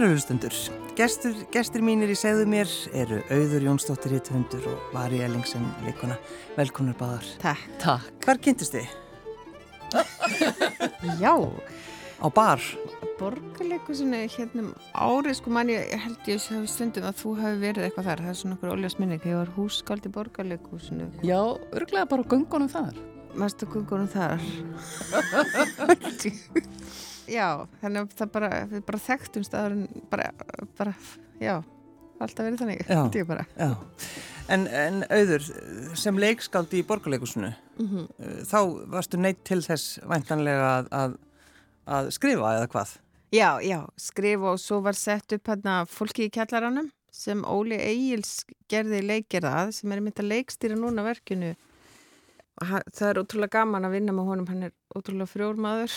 Kæru hlustundur, gestur, gestur mínir í segðu mér eru Auður Jónsdóttir Hitthundur og Vari Ellingsen leikona. Velkonar báðar. Takk. Takk. Hvar kynntist þið? Já. Á bar? Borgarleikusinu hérna um árið, sko mann ég held ég hafi stundum að þú hafi verið eitthvað þar. Það er svona okkur óljós minni, þegar ég var hússkald í borgarleikusinu. Já, örglega bara gungunum þar. Mástu gungunum þar? já, þannig að það bara, við bara þekktum staðurinn, bara, bara, já, alltaf verið þannig, bara. Já. En, en Auður, sem leikskaldi í borgarleikusinu, Mm -hmm. þá varstu neitt til þess væntanlega að, að, að skrifa eða hvað? Já, já, skrifa og svo var sett upp hérna fólki í kjallaranum sem Óli Egils gerði leikgerðað sem er mynd að leikstýra núna verkinu það er ótrúlega gaman að vinna með honum, hann er ótrúlega frjórmaður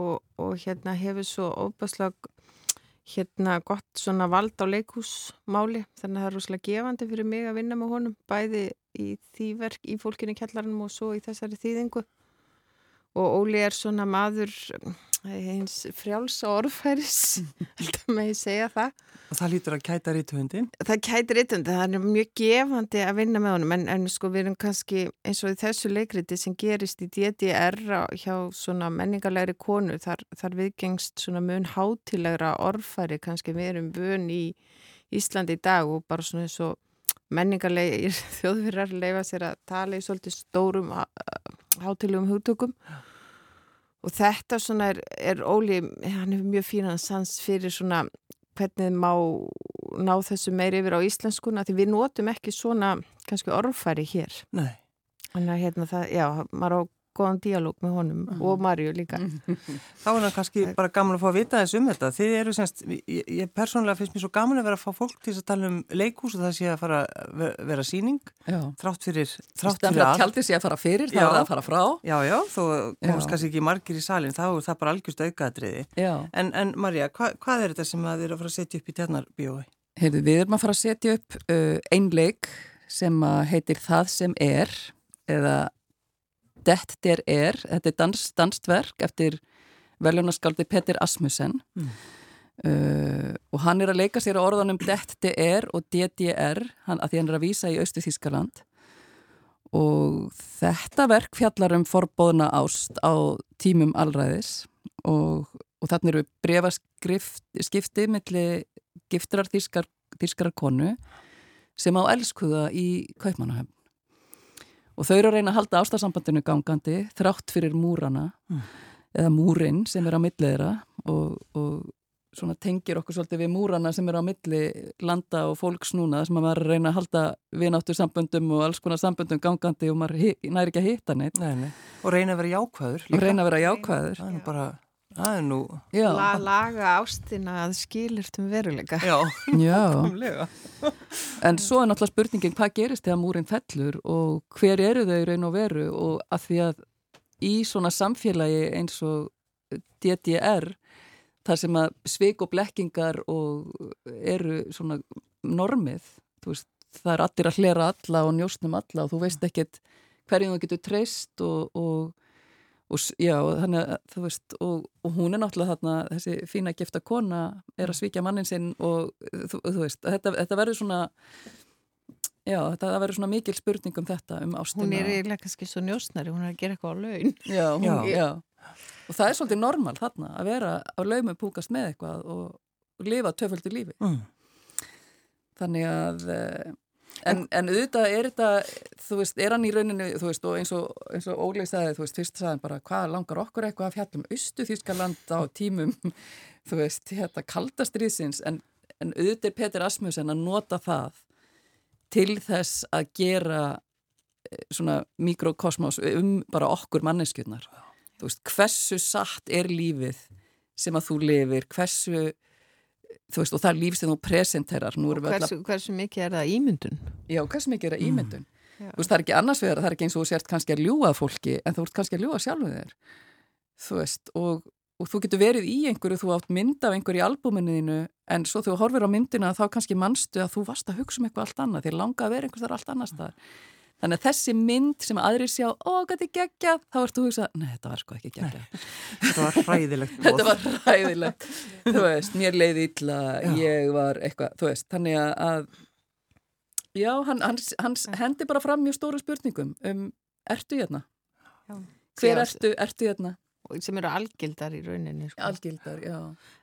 og, og hérna hefur svo óbærslega hérna gott svona vald á leikhúsmáli. Þannig að það er rosalega gefandi fyrir mig að vinna með honum bæði í því verk í fólkinu í kjallaranum og svo í þessari þýðingu. Og Óli er svona maður eins frjáls og orðfæris alltaf með ég segja það. Og það lítur að kæta rítuhundin? það kætir yttandi, það er mjög gefandi að vinna með honum en, en sko við erum kannski eins og í þessu leikriti sem gerist í DDR hjá svona menningarlegri konu þar, þar viðgengst svona mun hátilegra orðfæri kannski við erum vön í Íslandi í dag og bara svona eins og menningarlegir þjóðfyrir leifa sér að tala í svolítið stórum hátilegum hugtökum. Og þetta svona er, er Óli, hann hefur mjög fínan sans fyrir svona hvernig má ná þessu meir yfir á íslenskuna því við notum ekki svona kannski orðfæri hér Nei. þannig að hérna það, já, maður á góðan díalóg með honum og Marju líka Þá er það kannski bara gaman að fá að vita þess um þetta. Þið eru semst, ég, ég persónulega finnst mér svo gaman að vera að fá fólk til að tala um leikús og það sé að fara að vera, síning, Já. þrátt fyrir, þrátt fyrir að allt. tjaldið sé að fara fyrir, þá Já. er það að fara frá. Já, já, þó komst kannski ekki margir í salin, þá er það bara algjörst aukaðatriði. Já. En, en Marja, hva, hvað er þetta sem að þið eru að fara að setja upp í tjarnarbíói? Heyrðu, við erum að fara að setja upp uh, ein leik sem að heitir Það sem er eða Det der er. Þetta er dans, danstverk eftir veljónaskaldi Petir Asmussen Mm. uh, og hann er að leika sér á orðanum Det der er og DDR hann, að því hann er að vísa í Austu Þískaland og þetta verk fjallar um forbóðna ást á tímum allræðis og, og þannig eru brefaskipti milli giftrar þýskar, þýskrar konu sem á elskuða í Kaupmannahöfn. Og þau eru að reyna að halda ástarsambandinu gangandi þrátt fyrir múrana Mm. eða múrin sem er á milliðra og, og svona tengir okkur svolítið við múrana sem er á milli landa og fólks núna sem að maður að reyna að halda vináttur samböndum og alls konar samböndum gangandi og maður næri ekki að hitta neitt Nei, nei. Og reyna að vera jákvæður. og reyna að vera jákvæður. Það er nú La, laga ástina að skilirtum veruleika já, já. komlega. En svo er náttúrulega spurningin hvað gerist þegar múrin fellur og hver eru þau í raun og veru og að því að í svona samfélagi eins og DDR þar sem að sveik og blekkingar og eru svona normið, þú veist, það er allir að hlera alla og njóstnum alla og þú veist ekkert hverjum þú getur treyst og, og, og já, þannig veist, og, og hún er náttúrulega þarna, þessi fína gifta kona er að svíkja mannin sinn og þú, þú veist, þetta, þetta verður svona já, þetta það verður svona mikil spurning um þetta, um ástina hún er eiginlega kannski svo njósnari, hún er að gera eitthvað á laun já, hún, Já. já. og það er svolítið normal þarna að vera á laumum púkast með eitthvað og, og lifa töföldu lífi Mm. þannig að eh, en, en auðvitað er þetta þú veist, er hann í rauninu þú veist, og eins og, og Óli sagði, þú veist, fyrst sagði hann bara hvað langar okkur eitthvað að fjallum austu Þýskaland á tímum þú veist, þetta kaldastriðsins en, en auðvitað er Petur Asmussen að nota það til þess að gera eh, svona mikrokosmos um bara okkur manneskjurnar. Þú veist, hversu satt er lífið sem að þú lifir, hversu þú veist, og það er líf sem þú presenterar hversu, hversu mikið er það ímyndun Já, hversu mikið er það ímyndun? Þú veist, það er ekki annars vegar, það er ekki eins og þú sért kannski að ljúa fólki, en þú ert kannski að ljúa sjálfu þér. Þú veist, og, og þú getur verið í einhverju, þú átt mynd af einhverju í albúminu þínu, en svo þú horfir á myndina þá kannski manstu að þú varst að hugsa um eitthvað allt annað, þér langa að vera einhvers þar allt annars þar. Þannig að þessi mynd sem aðrir sjá, ó, hvað er geggjað, þá ertu að hugsa, nei, þetta var sko ekki geggjað. Þetta var hræðilegt. þetta var hræðilegt. þú veist, mér leiði illa, já. ég var eitthvað, þú veist, þannig að, já, hann, hans, hans hendi bara fram mjög stóru spurningum um, ertu hérna? Já. Hver ertu, ertu hérna? sem eru algildar í rauninni sko. Algildar, já.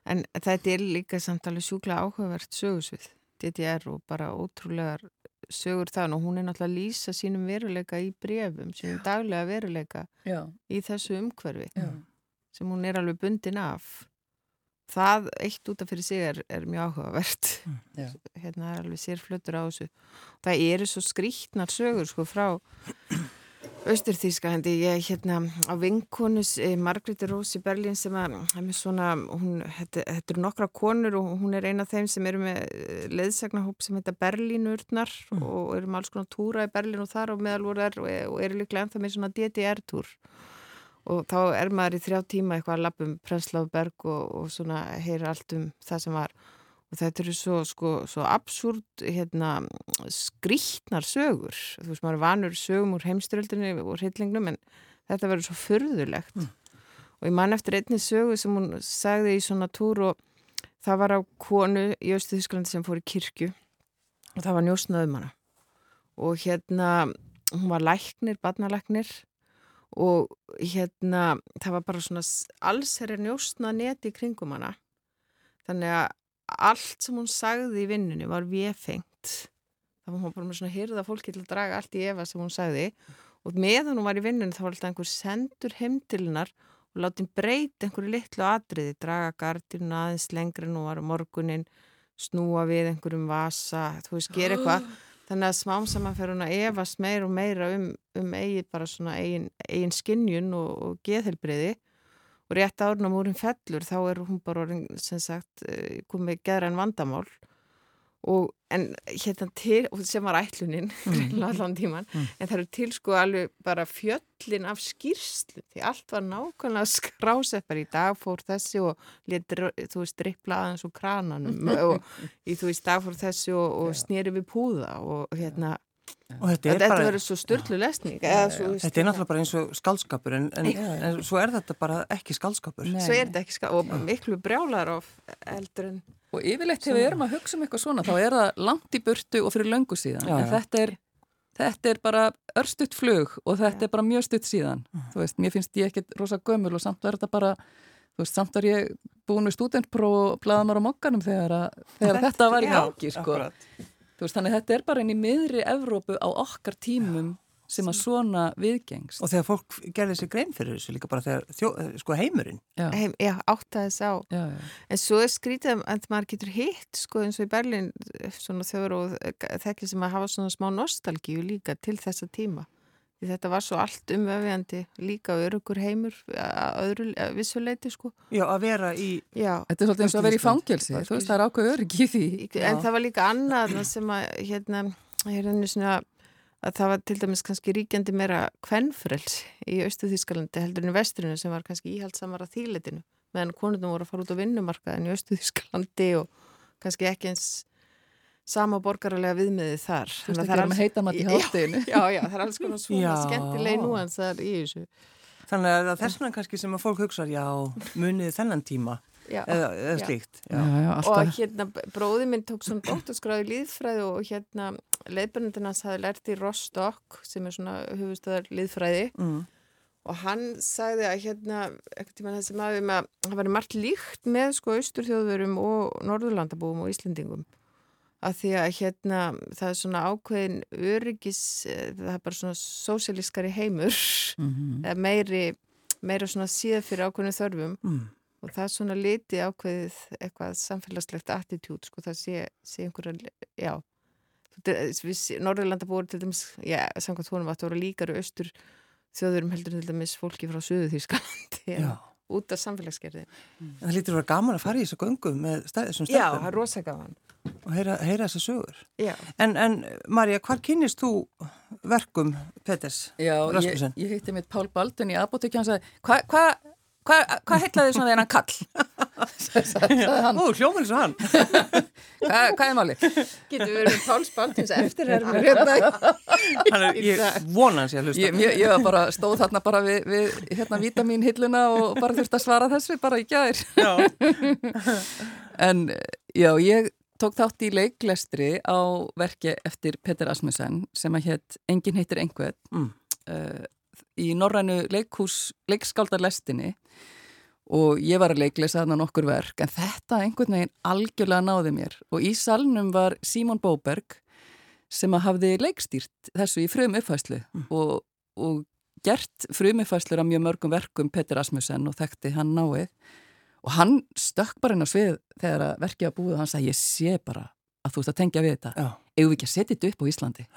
En þetta er líka samtalið sjúkla áhugavert sögusvið, DDR og bara ótrúlegar sögur þann og hún er náttúrulega að lýsa sínum veruleika í brefum, sínum daglega veruleika Já. í þessu umhverfi Já. sem hún er alveg bundin af það eitt út af fyrir sig er, er mjög áhugavert Já. hérna er alveg sérflötur á þessu það eru svo skrítnar sögur sko frá Östurþíska hendi, ég hérna á vinkonus eh, Margréti Rós í Berlín sem að, svona, hún, þetta, þetta eru nokkra konur og hún er eina af þeim sem eru með eh, leðsagnahóp sem heita Berlínurnar mm. og eru með alls konar túra í Berlín og þar og meðalvorar og, og eru líklega ennþá með svona DDR-túr og þá er maður í þrjá tíma eitthvað að lappum Prensláberg og, og svona heyra allt um það sem var og þetta eru svo, sko, svo absúrt hérna, skrítnar sögur. Þú veist maður er vanur sögum úr heimstyröldinni og hryllingnum en þetta verður svo förðulegt mm. og ég man eftir einni sögu sem hún sagði í svona túr og það var á konu í Östuðísklandi sem fór í kirkju og það var njósnaðum hana. Og hérna hún var læknir, badnalæknir og hérna það var bara svona alls er njósnað neti í kringum hana. Þannig að allt sem hún sagði í vinnunni var viðfengt það var hún bara með svona hyrða fólki til að draga allt í efa sem hún sagði. Og meðan hún var í vinnunni þá var alltaf einhver sendur heim til hennar og láti henn breyta einhverju litlu atriði draga gardinu aðeins lengri nú var morgunin snúa við einhverjum vasa, þú veist, gera eitthvað. Þannig að smám saman fer hún að evast meira og meira um, um eigin bara svona eigin, eigin skinnjun og, og geðhelbriði og rétt árnum úr hún fellur þá er hún bara orðin sem sagt eh, komið geðra en vandamál og en hérna til sem var ætlunin mm. allan tíman mm. en það eru til sko alveg bara fjöllin af skýrslu því allt var nákvæmlega skráseppar í dag fór þessi og letur þú veist drippla aðeins úr krananum og í þú veist dag fór þessi og, og snýri við púða og hérna og þetta, þetta bara, verður svo störtlu lesning ja, svo, þetta er náttúrulega bara eins og skaldskapur en, en, en svo er þetta bara ekki skaldskapur svo er þetta ekki skaldskapur og miklu brjálar of eldur en og yfirleitt þegar við erum að hugsa um eitthvað svona þá er það langt í burtu og fyrir löngu síðan. Já, en þetta er, þetta er bara örstutt flug og þetta er bara mjög stutt síðan. Þú veist, mér finnst ég ekkert rosa gömul og samt er þetta bara þú veist, samt er ég búin við stúdentpró og blaðamar á mokkanum þegar, að, þegar þetta var í gangi sko. Veist, þannig að þetta er bara inn í miðri Evrópu á okkar tímum sem að svona viðgengst. Og þegar fólk gerði sér grein fyrir þessu líka bara þegar þjó, sko heimurinn. Já, Heim, já átt að þess á. Já, já. En svo er skrítið að maður getur hitt sko eins og í Berlin svona þjóður og þekkir sem að hafa svona smá nostalgíu líka til þessa tíma. Því þetta var svo allt umöfjandi líka örugur heimur að öðru að vissuleiti sko. Já, að vera í... Já. Þetta er svolítið eins og að vera í fangelsi, þú veist, það er ákveð öryggi í því. En Já. það var líka annað sem að, hérna, hérna svona, að það var til dæmis kannski ríkjandi meira kvennfrels í Östu Þískalandi heldur en í vesturinu sem var kannski íhaldsamara þýletinu meðan konundum voru að fara út á vinnumarkaðin í Östu Þískalandi og kannski ekki eins sama borgarlega viðmiði þar. Þú veist ekki að maður heita maður í hátteginu Já, já, það er alls konar svona skemmtileg núansar í þessu. Þannig að þess vegna kannski sem að fólk hugsa já, muniði þennan tíma já, eða, eða slíkt já. Og hérna bróði minn tók svona dóttarskráði líðfræði og hérna leifbjörnundinas hafi lært í Rostock sem er svona hufustöðar líðfræði mm. og hann sagði að hérna ekkert tíma þessi maður með að það var margt líkt með sko austurþjóðurum og norðurlandabúum og Íslendingum að því að hérna það er svona ákveðin öryggis, eh, það er bara svona sósílískari heimur. Mm -hmm. meiri, meira svona síða fyrir ákveðinu þörfum. Mm. og það er svona liti ákveðið eitthvað samfélagslegt attitút, sko það sé, sé einhverja, já. Norðurlanda búið til dæmis já, samkvæmt honum að það voru líkari austur þjóðurum heldur til dæmis fólki frá Suðu Þýskalandi út af samfélagsgerði mm. En það lítur að vera gaman að fara í þessu göngu með þessum stæðum Já, það er rosa gaman og heyra, heyra þessa sögur. En, en Marja, hvar kynist þú verkum Peters Rasmussen? Já, ég, ég heitti mitt Pál Baldun í apotekja og hann sagði, hvað hva, hva, hva heitlaði svona þegar hann kall? Ó, hljóminn svo hann. Hva, hvað er máli? Getur við verið með Páls Baltins eftir hermur hérna? Hann er, ég vona hans ég að hlusta. Ég, ég, ég var bara, stóð þarna bara við, við hérna vítaminhilluna og bara þurfti að svara þessu bara í gæðir. en já, ég tók þátt í leiklestri á verki eftir Petur Asmussen sem að hétt Engin heitir einhvern mm. uh, í norrænu leikhús leikskáldarlestinni og ég var að leiklesa þarna nokkur verk en þetta einhvern veginn algjörlega náði mér. Og í salnum var Símon Bóberg sem að hafði leikstýrt þessu í frum uppfæslu mm. og, og gert frum uppfæslur af mjög mörgum verkum Petur Asmussen og þekkti hann náið. Og hann stökk bara inn á svið þegar að verkið að búið og hann sagði ég sé bara að þú ert að tengja við þetta. Ef við ekki að setja þetta upp á Íslandi?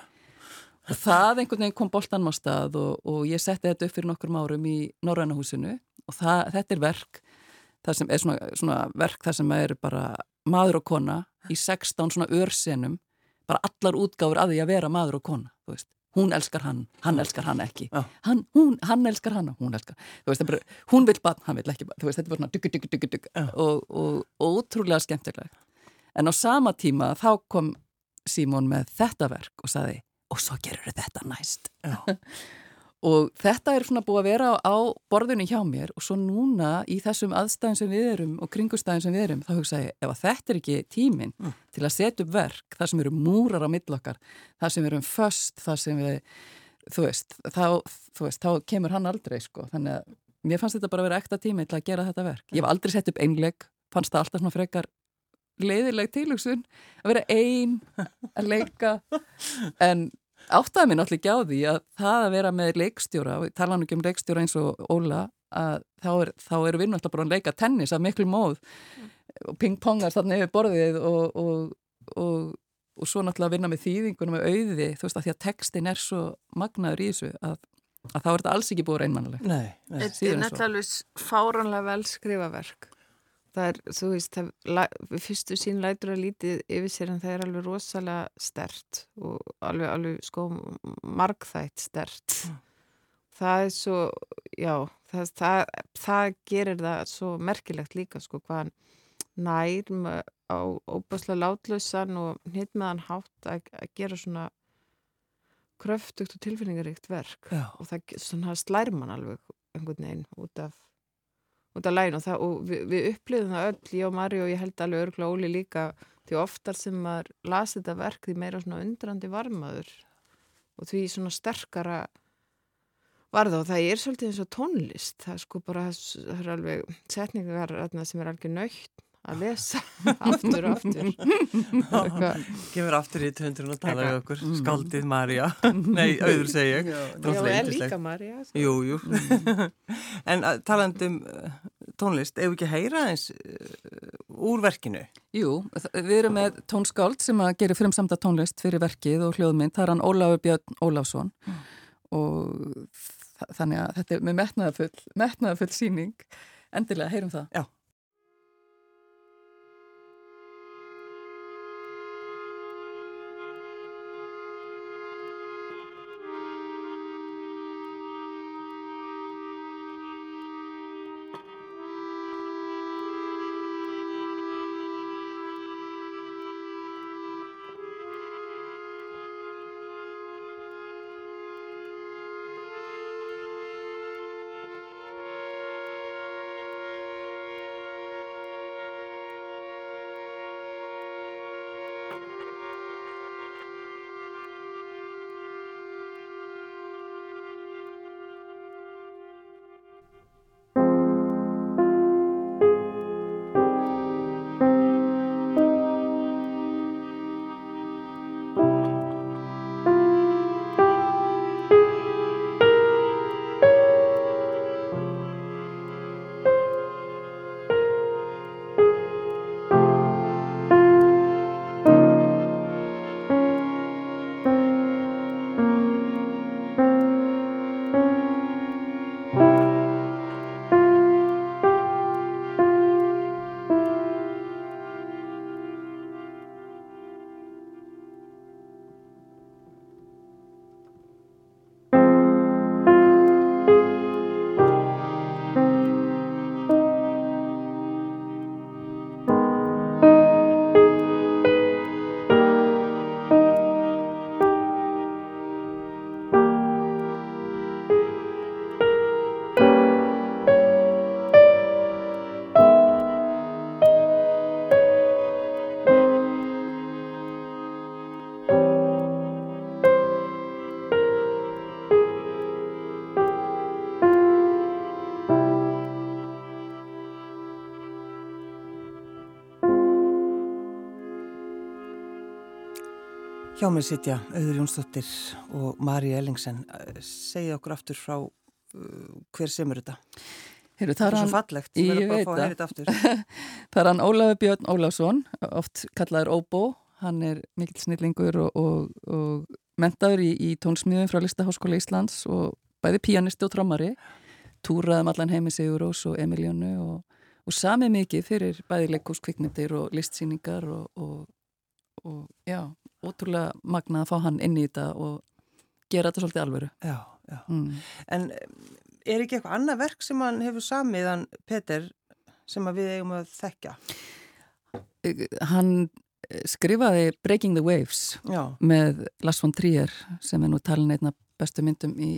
Og það einhvern veginn kom boltanum á stað og, og ég setti þetta upp fyrir nokkur árum í Norrænahúsinu og það, þetta er verk það sem er svona, svona verk það sem er bara maður og kona í 16 svona örsenum bara allar útgáður að því að vera maður og kona þú veist. Hún elskar hann, hann elskar hann ekki. Hann, hún, hann elskar hann, hún elskar veist, bara, hún vil bann, hann vil ekki bann veist, þetta er bara svona dugg, dugg, dugg, dugg og, og, og ótrúlega skemmtilega en á sama tíma þá kom Símón með þetta verk og saði og svo gerur þetta næst og þetta er svona búið að vera á borðinu hjá mér og svo núna í þessum aðstæðin sem við erum og kringustæðin sem við erum þá hugsa ég ef að þetta er ekki tíminn mm. til að setja upp verk þar sem eru múrar á millokkar þar sem við erum föst þar sem við, þú veist þá, þú veist, þá kemur hann aldrei sko þannig að mér fannst þetta bara að vera ekta tími til að gera þetta verk. Ég hef aldrei sett upp einleg fannst það alltaf svona frekar leiðileg tilugsun að vera einn að leika en áttaði mér náttúrulega ekki á því að það að vera með leikstjóra, og tala hann ekki um leikstjóra eins og Óla, að þá er, þá er við náttúrulega bara að leika tennis af miklu móð mm. og pingpongar þarna yfir borðið og, og, og, og svo náttúrulega að vinna með þýðingunum með auði, þú veist að því að textin er svo magnaður í þessu að, að þá er þetta alls ekki búið reynmannilegt. Nei, nei. Þetta er náttúrulega fáranlega vel skrifaverk það er, þú veist, það, fyrstu sín lætur að lítið yfir sér en það er alveg rosalega stert og alveg, alveg sko margþætt stert mm. það er svo já, það, það, það gerir það svo merkilegt líka sko hvaðan nær á óbáslega látlausan og hitt meðan hátt að, að gera svona kröftugt og tilfinningaríkt verk já. og það slær mann alveg einhvern veginn út af út af lægin og, það, og við, við upplýðum það öll, ég og Mari og ég held alveg örgla Óli líka því oftar sem maður lasi þetta verk því meira svona undrandi varmaður og því svona sterkara varða og það er svolítið eins og tónlist. Það er sko bara, það er alveg setningar sem er alveg nöytt að lesa aftur og aftur. Gefur aftur í tundurinn og tala við okkur. Skaldið Marja Nei, auður segja ég. Já, er líka Marja sko. Jú, jú. En talandum uh, tónlist ef við ekki heyra eins uh, úr verkinu? Jú, við erum með tónskáld sem að gera fremsamta tónlist fyrir verkið og hljóðmynd. Það er hann Ólafur Björn Ólafsson. Mm. og þannig að þetta er með metnaðafull metnaðafull síning endilega, heyrum það. Já Hjá mig sitja Auður Jónsdóttir og Mari Ellingsen. Segja okkur aftur frá uh, hver semur þetta. Heru, það er svo fallegt. Ég veit það. það er hann Ólafur Björn Ólafsson, oft kallaður Óbó. Hann er mikill snillingur og, og, og mentaður í, í tónsmíðum frá Listaháskóla Íslands og bæði píanisti og trommari. Túraðum allan heimi Sigur Rós og Emiljónu og, og samið mikið fyrir bæði leikúskvikmyndir og listsýningar og já ótrúlega magnað að fá hann inn í þetta og gera þetta svolítið alvöru. Já, já. Mm. En er ekki eitthvað annað verk sem hann hefur samiðan, Peter, sem við eigum að þekka? Hann skrifaði Breaking the Waves já. með Lars von Trier sem er nú talin einna bestu myndum í,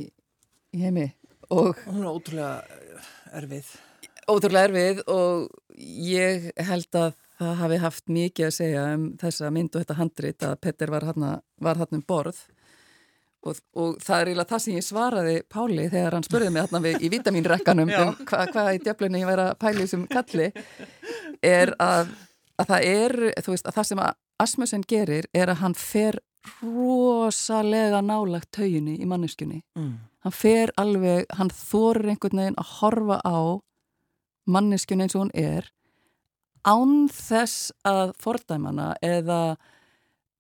í heimi. Og hún er ótrúlega erfið. Ótrúlega erfið og ég held að það hafi haft mikið að segja um þessa mynd og þetta handrit að Petter var hann um borð. Og, og það er eiginlega það sem ég svaraði Páli þegar hann spurði mig hann í vitamínrekkanum um hvað hva í djöflunni ég væri að pæli sem kalli er að, að það er veist, að það sem Asmussen gerir er að hann fer rosalega nálagt tauginni í manneskunni mm. hann fer alveg, hann þorir einhvern veginn að horfa á manneskunni eins og hún er án þess að fordæmana eða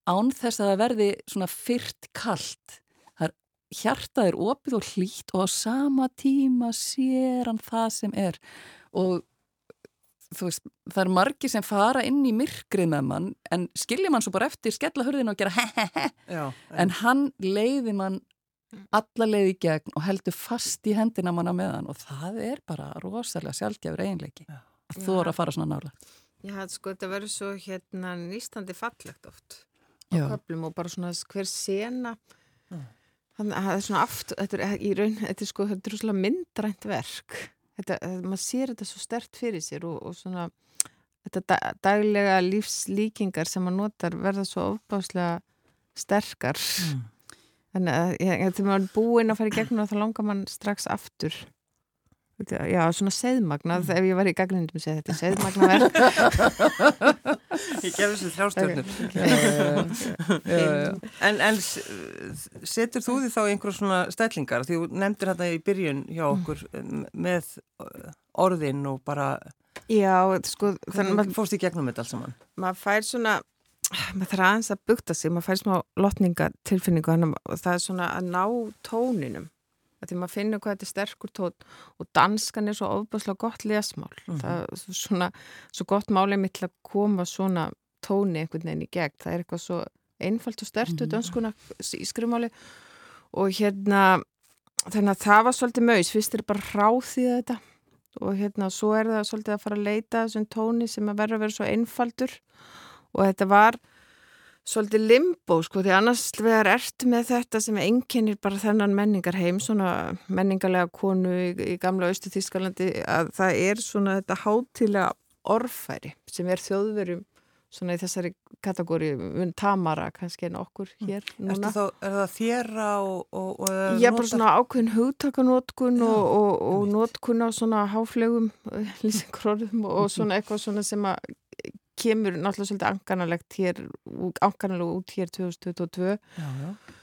án þess að það verði svona fyrt kallt hjartað er opið og hlýtt og á sama tíma sér hann það sem er. Og veist, það er margi sem fara inn í myrkrið með mann en skilja mann svo bara eftir, skella hurðin og gera he-he-he. En hann leiði mann alla leiði gegn og heldur fast í hendina manna með hann. Og það er bara rosalega sjálfgjafur eiginleiki. Já þú voru að fara svona nála Já, sko, þetta verður svo hérna nýstandi fallegt oft á köflum og bara svona hver sena. Þannig að það er svona aft þetta er í raun, þetta er sko, þetta er myndrænt verk. Þetta, maður sér þetta svo stert fyrir sér og, og svona þetta daglega lífslíkingar sem maður notar verða svo ofbáslega sterkar. Mm. þannig að þegar maður er búinn að fara í gegnum þá langar mann strax aftur Já, svona seðmagnað, ef ég var í gagnindum að segja þetta, seðmagnaverk Ég gefur þessu þrjástjórnur En, en setur þú því þá einhverjum svona stællingar, því þú nefndir þetta í byrjun hjá okkur með orðin og bara Já, sko Þannig að maður fórst í gegnum þetta alls saman? Maður fær svona maður þarf aðeins að bukta sig, maður fær smá lotningatilfinningu og það er svona að ná tóninum því maður finnur hvað þetta er sterkur tótt og danskan er svo ofbúslega gott lesmál. Mm -hmm. það er svona svo gott málið mitt til að koma svona tóni einhvern veginn í gegn, það er eitthvað svo einfalt og stertu mm -hmm. danskuna í skrifmáli. Og hérna þannig að það var svolítið mögis fyrst er bara hráþið þetta. Og hérna svo er það svolítið að fara að leita þessum tóni sem að verða að vera svo einfaldur. Og þetta var svolítið limbo sko því annars vegar ertu með þetta sem enginnir bara þennan menningar heim svona menningarlega konu í, í gamla Östu Þískalandi að það er svona þetta hátilega orfæri sem er þjóðverjum svona í þessari kategóri tamara kannski en okkur mm. hér núna. Þá, er það þjera og, og, og Já, bara svona ákveðin hugtakanótkun og, og nótkun á svona háflegum lýsingróðum og svona eitthvað svona sem að kemur náttúrulega svolítið anganalegt hér, anganalegu út hér 2022 já, já.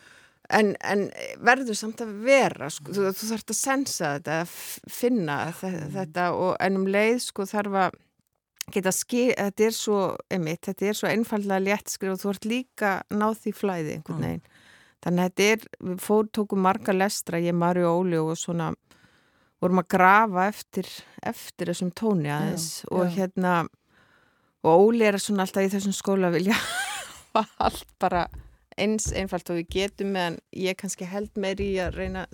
En, en verður samt að vera sko, þú, þú þarfst að sensa þetta að finna þetta og ennum leið sko þarf að geta skil, þetta er svo emitt, þetta er svo einfallega léttskrif og þú ert líka náð því flæði einhvern veginn mm. þannig að þetta er, við fór, tókum marga lestra, ég, Mari og Óli og svona vorum að grafa eftir eftir þessum tóni aðeins já, og hérna og Óli er svona alltaf í þessum skóla vilja allt bara eins einfalt og við getum meðan ég kannski held meir í að reyna,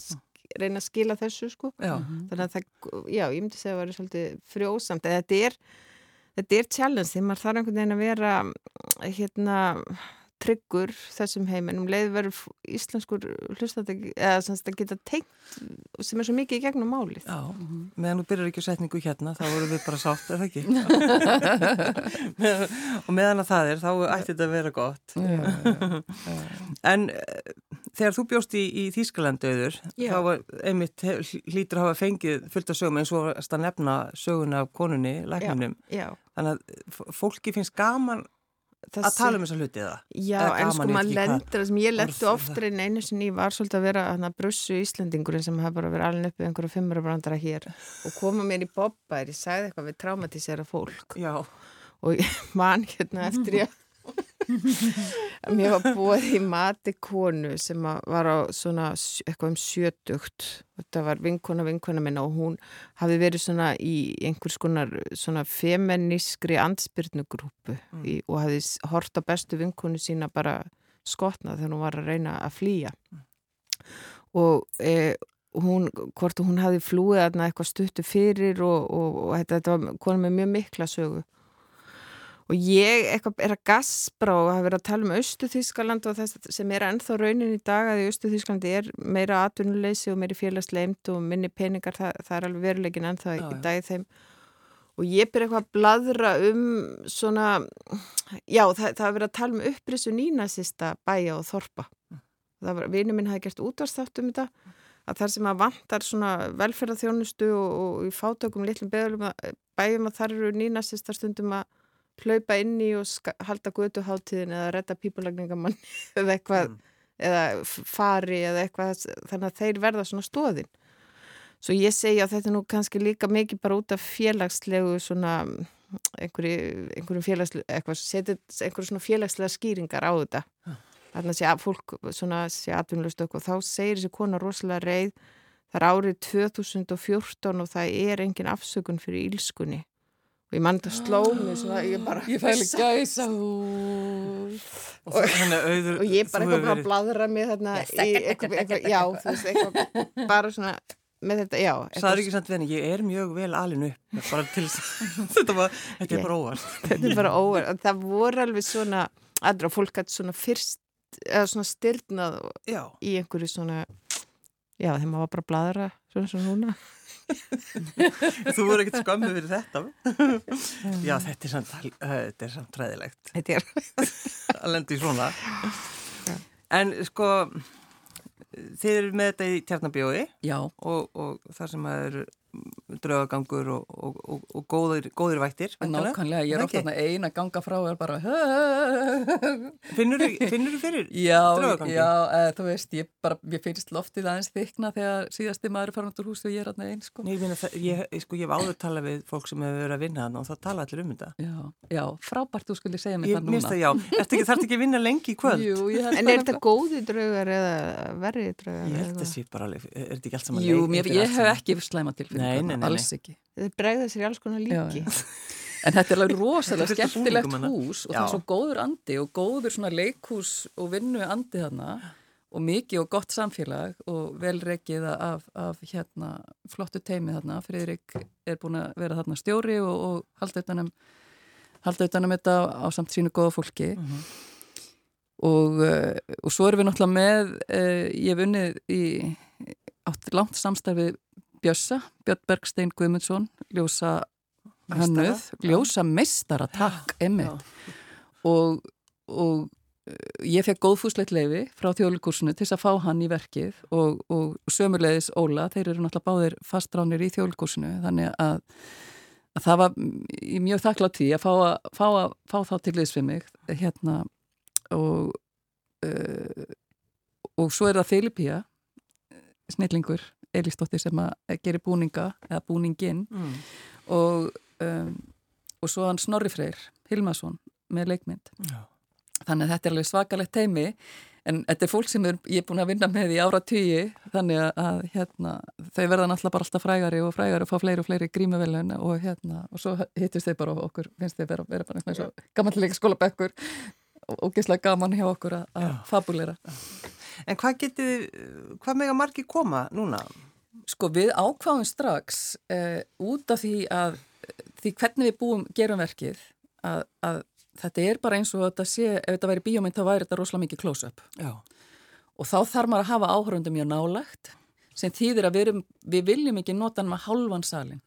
reyna að skila þessu sko. Já. þannig að það, já, ég myndi segja að það var svolítið frjósamt, en þetta er þetta er challenge. Því maður þarf einhvern veginn að vera hérna tryggur þessum heiminum leið verður íslenskur hlustandi eða semst að geta teikt sem er svo mikið í gegnum málið. Já, meðan þú byrjar ekki að setningu hérna þá voru við bara sátt, er það ekki? og meðan að það er þá ætti þetta að vera gott. En eh, þegar þú bjóst í, í Þýskalandauður þá var einmitt hlýtur að hafa fengið fullt af sögum eins og að nefna söguna af konunni, læknunum þannig að fólki finnst gaman þessi... Að tala um þessa hluti eða? Já, en sko maður lendur, það sem ég lendi oftar en einu sinni var svolítið að vera hana brussu Íslandingurinn sem hafa bara verið alveg uppið einhverju fimmurabrandara hér og koma mér í bobbar, ég sagði eitthvað við traumatísera fólk Já. og mann hérna eftir ég Mér var búið í mati konu sem var á svona eitthvað um sjötugt þetta var vinkona vinkona minna og hún hafi verið svona í einhvers konar svona feminískri ansbyrnugrúpu mm. og hafi hort á bestu vinkonu sína bara skotna þegar hún var að reyna að flýja mm. og e, hún, hvort hún hafi flúið eitthvað stuttu fyrir og, og, og þetta, þetta var konu með mjög mikla sögu og ég eitthvað er að gaspra og hafa verið að tala um Östu-Þískaland og þess sem er ennþá raunin í dag að í Östu-Þískalandi er meira atvinnuleysi og meiri félagsleimt og minni peningar, það, það er alveg verulegin ennþá já, í dag þeim. Og ég byrja eitthvað að bladra um svona, já það, það hafa verið að tala um upprisu nínasista bæja og þorpa. Það var, vinnu minn hafi gert útvarsþátt um þetta að þar sem að vantar svona velferðarþjónustu og, og í fátökum litlum bæjum að þar eru nínasista stundum að hlaupa inn í og halda götuháttíðin eða redda pípulagningamann eða eitthvað mm. eða fari eða eitthvað þannig að þeir verða svona stóðin svo ég segja að þetta er nú kannski líka mikið bara út af félagslegu svona einhverju, einhverjum félagslega eitthvað, setið einhverju svona félagslega skýringar á þetta. Þannig að sé að fólk svona sé atvinnlust og þá segir þessi kona rosalega reið það er árið 2014 og það er engin afsökun fyrir ílskunni og ég mann þetta sló mig svona, ég bara ég fæli gæsa og, auður, og ég bara eitthvað að bladra mig þarna í eitthvað, já, þú veist, eitthvað bara svona með þetta, já Sæður ekki samt venni, ég er mjög vel alinu bara til þetta var, þetta er bara óvart. þetta er bara óvart, það voru alveg svona aðra fólk að svona fyrst eða svona styrnað í einhverju svona já, þegar maður var bara að bladra svona svona núna. Þú voru ekkert skömmið fyrir þetta. Já, þetta er samt, þetta er samt træðilegt Þetta er að lendi svona. En sko þið eru með þetta í tjarnabjói og, og það sem að eru draugagangur og, og, og, og góðir, góðir vættir Nákvæmlega, ég er ofta eina ganga frá og er bara Finnur þú fyrir já, draugagangi? Já, eða, þú veist, ég, bara, ég finnst loftið aðeins þykna þegar síðasti maður er farin út úr húsi og ég er aðna einn sko. Nei, ég, það, ég, sko, ég hef áður talað við fólk sem hefur verið að vinna hann og það tala allir um þetta. Já, já frábært þú skulle segja mig það núna. það, Já, þarf ekki að vinna lengi í kvöld? Jú, En er þetta góði draugar eða verri draugar? Ég held að það sé bara alveg, er þetta ekki allt saman Jú, ég hef ekki slæma til Nei, nei, nei, alls ekki. Þetta bregða sér í alls konar líki. Já, já. En þetta er alveg rosalega skemmtilegt hús og já. það er svo góður andi og góður svona leikhús og vinnu andi þarna og mikið og gott samfélag og velreikið af, af hérna flottu teimi þarna. Friðrik er búin að vera þarna stjóri og, og halda utanum, halda utanum þetta á samt sínu góða fólki. Mm -hmm. og, uh, og svo erum við náttúrulega með, uh, ég hef unnið í átt langt samstarfið Bjössa, Björn Bergstein Guðmundsson, ljósa hannuð, ljósa mestara, takk, emmitt. Og, og eh, ég fekk góðfúslegt leiði frá þjóðlikursinu til þess að fá hann í verkið og, og sömurleiðis Óla, þeir eru náttúrulega báðir fastránir í þjóðlikursinu, þannig að, að það var mjög þakklátt því að fá, að, fá, að, fá þá til liðs við mig hérna og uh, og svo er það Filipía snillingur Elistóttir sem að gera búninga eða búningin mm. og, um, og svo hann Snorri Freyr Hilmarsson með leikmynd Já. þannig að þetta er alveg svakalegt teimi en þetta er fólk sem er, ég er búin að vinna með í ára tíu þannig að hérna, þau verða náttúrulega bara alltaf frægari og frægari og fá fleiri og fleiri grímuvelun og hérna og svo hittist þau bara okkur, finnst þau vera, vera bara eins og gammallega skóla bekkur og gíslega gaman hjá okkur að fabulera En hvað getið, hvað mega margi koma núna? Sko við ákváðum strax uh, út af því að því hvernig við búum, gerum verkið að, að þetta er bara eins og þetta sé, ef þetta væri bíómynd þá væri þetta rosalega mikið close-up. Og þá þarf maður að hafa áhörundum mjög nálagt sem þýðir að við, erum, við viljum ekki nota hann með halvan salin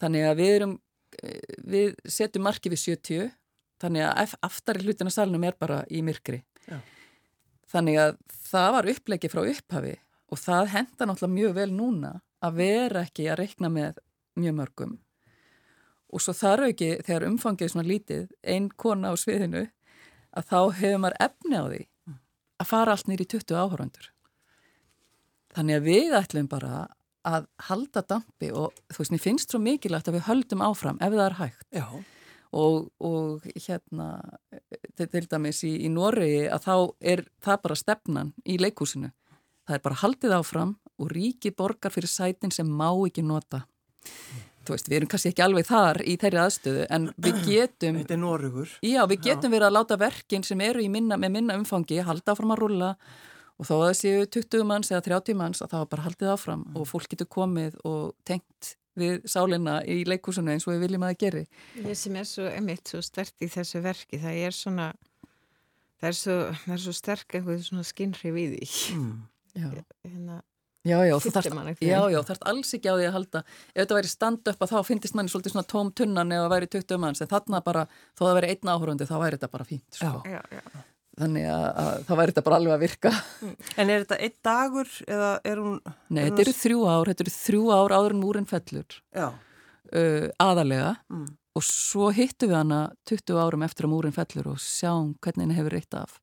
þannig að við erum eh, við setjum marki við 70 þannig að aftari hlutin af salinum er bara í myrkri. Já. þannig að það var upplegi frá upphafi og það henda náttúrulega mjög vel núna að vera ekki að reikna með mjög mörgum. Og svo þar ekki þegar umfangið svona lítið einn kona á sviðinu að þá hefur maður efni á því að fara allt nýri 20 áhöröndur þannig að við ætlum bara að halda dampi og þú veist, mér finnst svo mikilvægt að við höldum áfram ef það er hægt. Og, og hérna til dæmis í, í Noregi að þá er það bara stefnan í leikúsinu það er bara haldið áfram og ríki borgar fyrir sætin sem má ekki nota þú veist, við erum kannski ekki alveg þar í þeirri aðstöðu en við getum er Já, við getum já. verið að láta verkin sem eru minna, með minna umfangi halda áfram að rulla og þó að það séu 20 manns eða 30 manns að það var bara haldið áfram mm. og fólk getur komið og tengt við sálinna í leikúsinu eins og við viljum að það geri Það sem er svo emitt svo stert í þessu verki, það er svona það er svo, það er svo sterk svona skinnri við því mm. Hérna Já, já, þarft alls ekki á því að halda. Ef þetta væri stand-up að þá finnist manni svolítið svona tóm tunnan það væri 20 manns en þarna bara, þó það væri einn áhöröndi þá væri þetta bara fínt sko. já, já, þannig að, að það væri þetta bara alveg að virka. Mm. En er þetta einn dagur eða er hún Nei, þetta eru þrjú ár, þetta eru þrjú ár áður en múrin fellur. Uh, aðalega mm. og svo hittu við hana 20 árum eftir að múrin fellur og sjáum hvernig henni hefur reitt af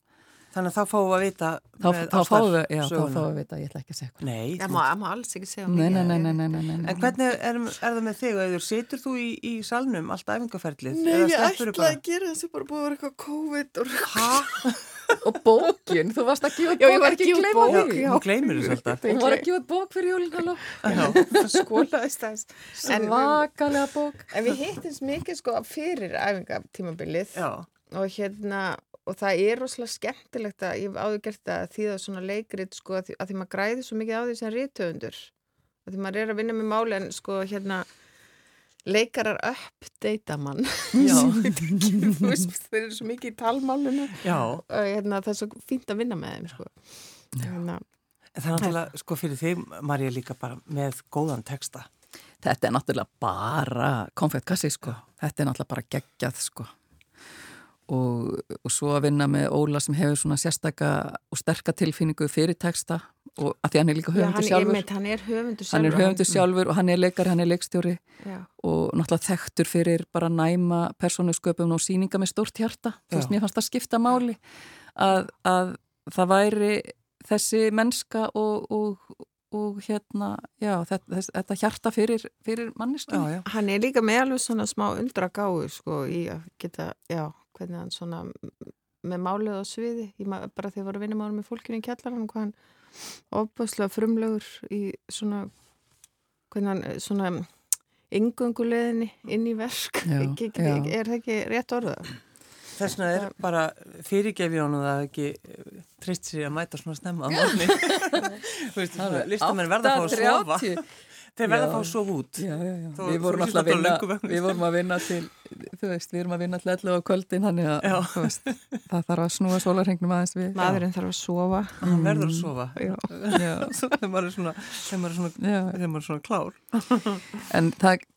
Þannig að þá fáum við að vita þá, þá fáum við, já, þá fáum við að vita, ég ætla ekki að segja hvað. Nei. Það má, má alls ekki segja um. Nei, nei, nei, nei, nei, nei. En hvernig er, er það með þig, Auður? Situr þú í, í salnum allt æfingarferðlið? Nei, ég ætla að gera þess að bara búið að vera eitthvað COVID og... Hæ? og bókin, þú varst að gefa bók. Já, ég var að gefa bók. Já, hún gleymir þess alltaf. Hún var að gefa bók fyrir halló. Já, skólaðist þess. Svakalega bók. En við hittum mikið sko fyrir æfingartímabilið og hérna og það er rosalega skemmtilegt að ég hef áður gert að því það er svona leikrit sko að því, að því maður græði svo mikið á því sem rítöfundur að því maður er að vinna með máli en sko hérna leikarar uppdeita mann. Þeir eru svo mikið í talmálunu og hérna, það er svo fínt að vinna með þeim sko. Hérna, Það er náttúrulega sko fyrir því Marja líka bara með góðan texta. Þetta er náttúrulega bara konfettkassi sko, þetta er náttúrulega bara geggjað sko og, og svo að vinna með Óla sem hefur svona sérstaka og sterka tilfinningu fyrir texta og að því hann er líka höfundur sjálfur. einmitt, hann er höfundur sjálfur hann er höfundur sjálfur og hann er leikar, hann er leikstjóri Já. og náttúrulega þekktur fyrir bara næma persónusköpum og síninga með stórt hjarta. Þú veist, mér fannst það skipta máli að, að það væri þessi mennska og, og, og hérna, já, þetta, þetta hjarta fyrir, fyrir manneski Hann er líka með alveg svona smá undra gáðu sko í að geta, já hvernig hann svona með málið á sviði, ég bara þegar að vinna með fólkinu í kjallarinn, hvað hann ofbúslega frumlegur í svona hvernig hann eh, svona yngönguleginni inn í verk. Já, ekki, ekki, já. er það ekki rétt orða? Þess vegna er bara fyrirgefi hann og það ekki eh, trist sér að mæta svona snemma á morgunni Listum er verða að fá að sofa Þeir verða að fá að sofa út. Já, já, já. Þó, við vorum alltaf að vinna, við vorum að vinna til, þú veist, við vorum að vinna til 11 á kvöldin, þannig að veist, það þarf að snúa sólarhengnum aðeins við. Maðurinn þarf að sofa. Hann mm. verður að sofa. Þegar maður er svona, maður er svona, maður er svona klár. En það,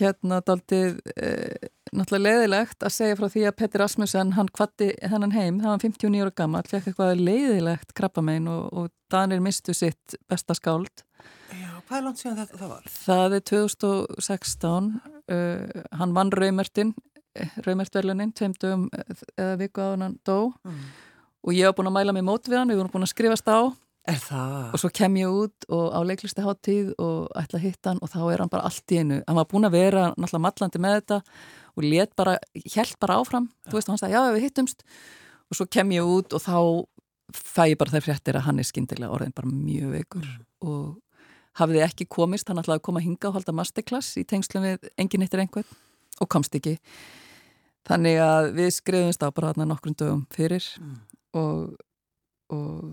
hérna, daldið, eh, náttúrulega leiðilegt að segja frá því að Petter Asmussen, hann kvatti hennan heim, það var 59 ára gammal, fekk eitthvað leiðilegt krabbamein og, og Danir mistu sitt besta skáld Hvað er langt síðan þetta það var? Það er 2016 uh, hann vann Raumertin Raumertverlunin, tveimdum eða viku á hann dó mm. og ég hef búin að mæla mig mót við hann, við vorum búin að skrifast á og svo kem ég út og á leiklisti háttíð og ætla að hitta hann og þá er hann bara allt í einu, hann var búin að vera náttúrulega mallandi með þetta og let bara held bara áfram, ja. þú veist hann sagði já við hittumst og svo kem ég út og þá fæ ég bara þær fréttir að hann er skindilega orðin bara mjög veikur mm. og hafði ekki komist, hann ætlaði að koma að hinga og halda masterclass í tengslum við enginn eittir einhvern og komst ekki þannig að við skrifumst á bara þarna nokkrum dögum fyrir mm. og, og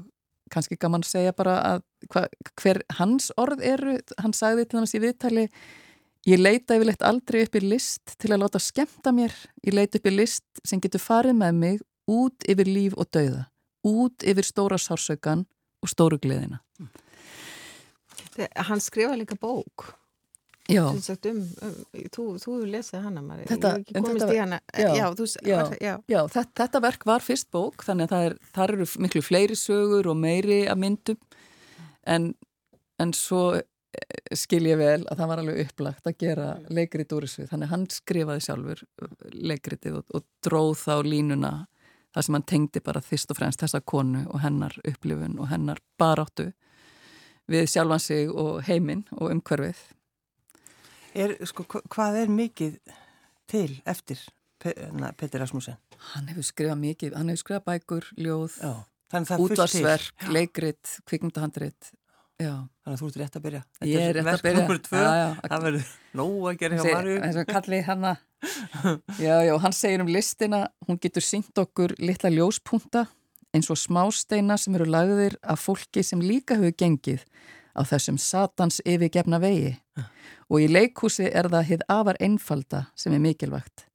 kannski gaman að segja bara að hva, hver hans orð eru hann sagði til dæmis í viðtali ég leita yfirleitt aldrei upp í list til að láta skemta mér ég leita upp í list sem getur farið með mig út yfir líf og dauða út yfir stóra sársaukan og stóru gleðina mm. Hann skrifa líka bók Já. Um, um, þú hefur lesið hana Mari. þetta, þetta, hana. Já, já, þú, já, já þetta, þetta verk var fyrst bók þannig að það er, eru miklu fleiri sögur og meiri að myndum en, en svo eh, skil ég vel að það var alveg upplagt að gera leikrit úr þessu þannig að hann skrifaði sjálfur eh, leikritið og, og dróð þá línuna þar sem hann tengdi bara fyrst og fremst þessa konu og hennar upplifun og hennar baráttu við sjálfan sig og heiminn og umhverfið er, sko, Hvað er mikið til eftir Petur Rasmussen? Hann hefur skrifað mikið, hann hefur skrifað bækur, ljóð, útvarsverk, leikrit, kvikmyndahandrit Já. Þannig að þú ert rétt að byrja. Þetta ég er rétt að byrja. Já, já, það verður nóg að gera hjá Marju. Það er kallið hanna. Já, já, hann segir um listina, hún getur syngt okkur litla ljóspunta eins og smásteina sem eru lagðir af fólki sem líka hefur gengið á þessum satans yfirgefna vegi. Og í leikhúsi er það hitt afar einfalda sem er mikilvægt.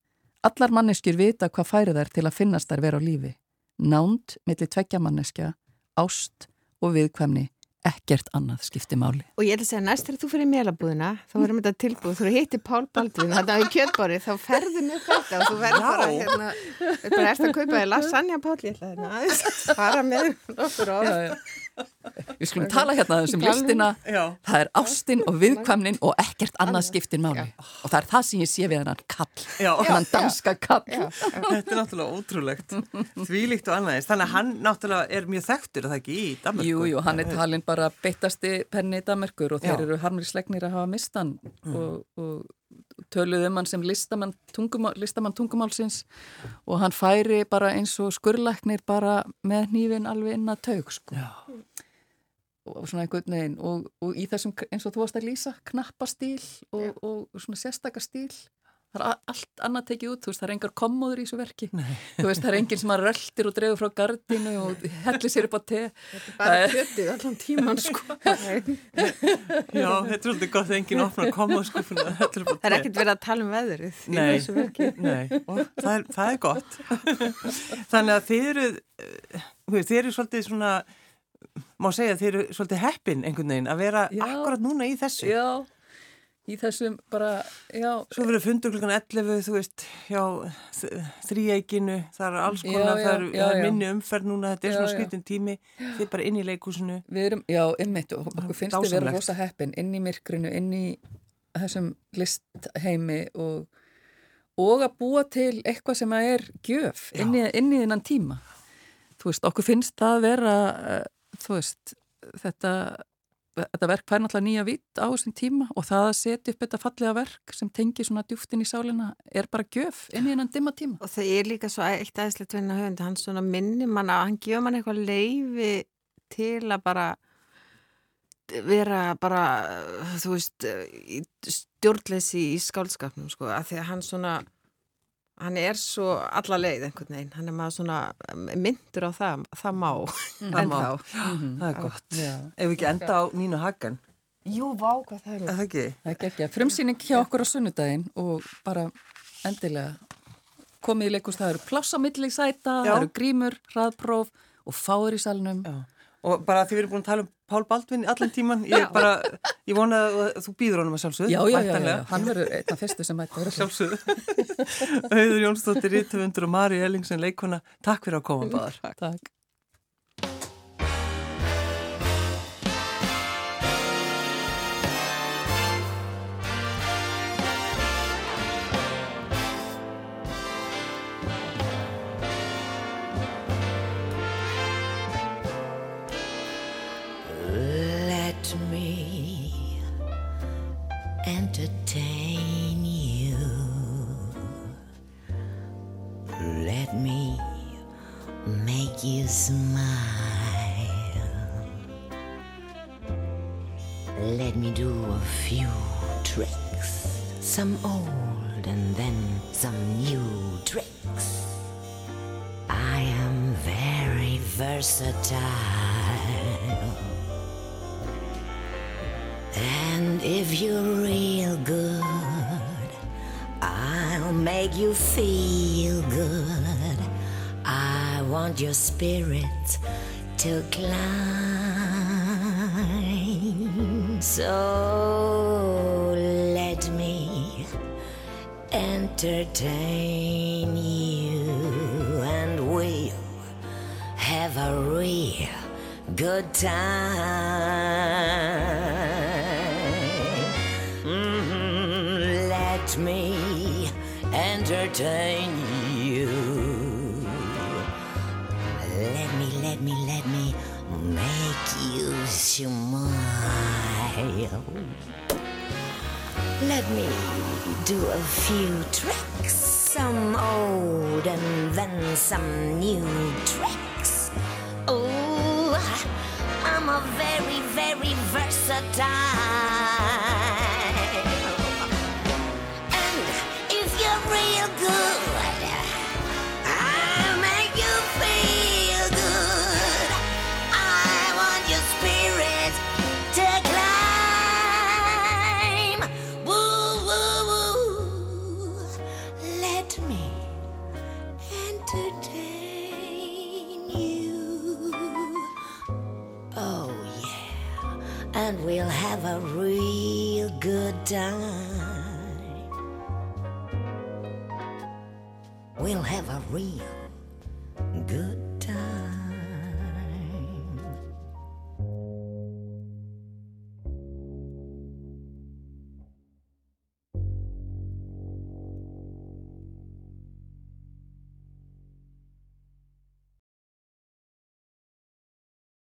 Allar manneskjur vita hvað færið er til að finnast þær vera á lífi. Nánd millir tveggja manneskja, ást og viðkvæmni ekkert annað skipti máli. Og ég ætla að segja, næst þegar þú fyrir mélabúðina, þá verðum við þetta tilbúð, þú hittir Pál Baldvin, þetta er kjötbári, þá ferður með þetta og þú verður bara hérna, bara eftir að kaupa þig lasagna Pál, ég ætla hérna að fara með okkur of. Við skulum tala hérna um listina, Já. það er ástinn og viðkvæmnin og ekkert annað skiptir máli. Já. Og það er það sem ég sé við hennan kall, hennan danska kall. Þetta er náttúrulega ótrúlegt, þvílíkt og annaðist. Þannig að hann náttúrulega er mjög þekktur, er það ekki í Danmarku? Jú, jú, hann er talin bara beittasti penni í Danmarkur og þeir Já. eru harmri slegnir að hafa mistan mm. og, og töluð um hann sem listamann, tungumál, listamann tungumálsins og hann færi bara eins og skurleiknir bara með nývin alveg inn að taug sko. og svona einhvern veginn og, og í þessum eins og þú varst að lýsa knappastíl og, og svona sérstakastíl það er allt annað tekið út, þú veist, það er engar kommóður í þessu verki, Nei. þú veist, það er enginn sem að röldir og drefur frá gardinu og hellir sér upp á te. Þetta er bara kjötið allan tíman, sko. Já, þetta er svolítið gott enginn sko, fyrir að hellir upp á te. Það er ekkert verið að tala um veðrið í þessu verki. Nei, og það er, það er gott. Þannig að þið eru, eh, þið eru svolítið svona, má segja, þið eru svolítið heppin einhvern veginn að vera Já. akkurat núna í þessu. Já í þessum bara, já. Svo verður fundur klukkan 11, þú veist hjá þrýeikinu það er alls konar, já, já, það er, já, minni umferð núna, þetta er svona skritin tími. Þið er bara inn í leikúsinu Við erum, já, einmitt, og okkur finnst þið vera rosa heppin. Inn í myrkrinu, inn í þessum listheimi og, og að búa til eitthvað sem að er gjöf inn í, inn í þennan tíma. Þú veist, okkur finnst það vera uh, þú veist, þetta þetta verk fær náttúrulega nýja vitt á þessum tíma og það að setja upp þetta fallega verk sem tengir svona djúftin í sálina er bara gjöf inn í hennan dimma tíma. Og það er líka svo eitt aðeinslegt venna höfund, hann svona minni manna, hann gefur mann eitthvað leifi til að bara vera bara, þú veist, stjórnleysi í skálskapnum sko, að því að hann svona hann er svo alla leið einhvern veginn, hann er maður svona myndur á það, það má. Mm. það má, mm -hmm. það er gott. Já. ef við ekki enda á Nínu Hagen? Jú, vá, hvað það er. Það er ekki, það er ekki. Frumsýning hjá okkur á sunnudaginn og bara endilega komið í leikust, það eru pláss á milli sæta, það eru grímur, hraðpróf og fáður í salnum. Já og bara því við erum búin að tala um Pál Baldvin allan tíman, ég bara ég vona að þú býður honum að sjálfsögðu Já, já, já, já, hann verður einn af fyrstu sem mætti Sjálfsögðu. Auður Jónsdóttir, Rítufundur og Mari Ellingsen leikona, takk fyrir að koma báðar. Takk Let me make you smile. Let me do a few tricks, some old and then some new tricks. I am very versatile. And if you're real good, make you feel good. I want your spirit to climb. So let me entertain you, and we'll have a real good time. Entertain you. Let me, let me, let me make you smile. Let me do a few tricks, some old and then some new tricks. Oh, I'm a very, very versatile. We'll have a real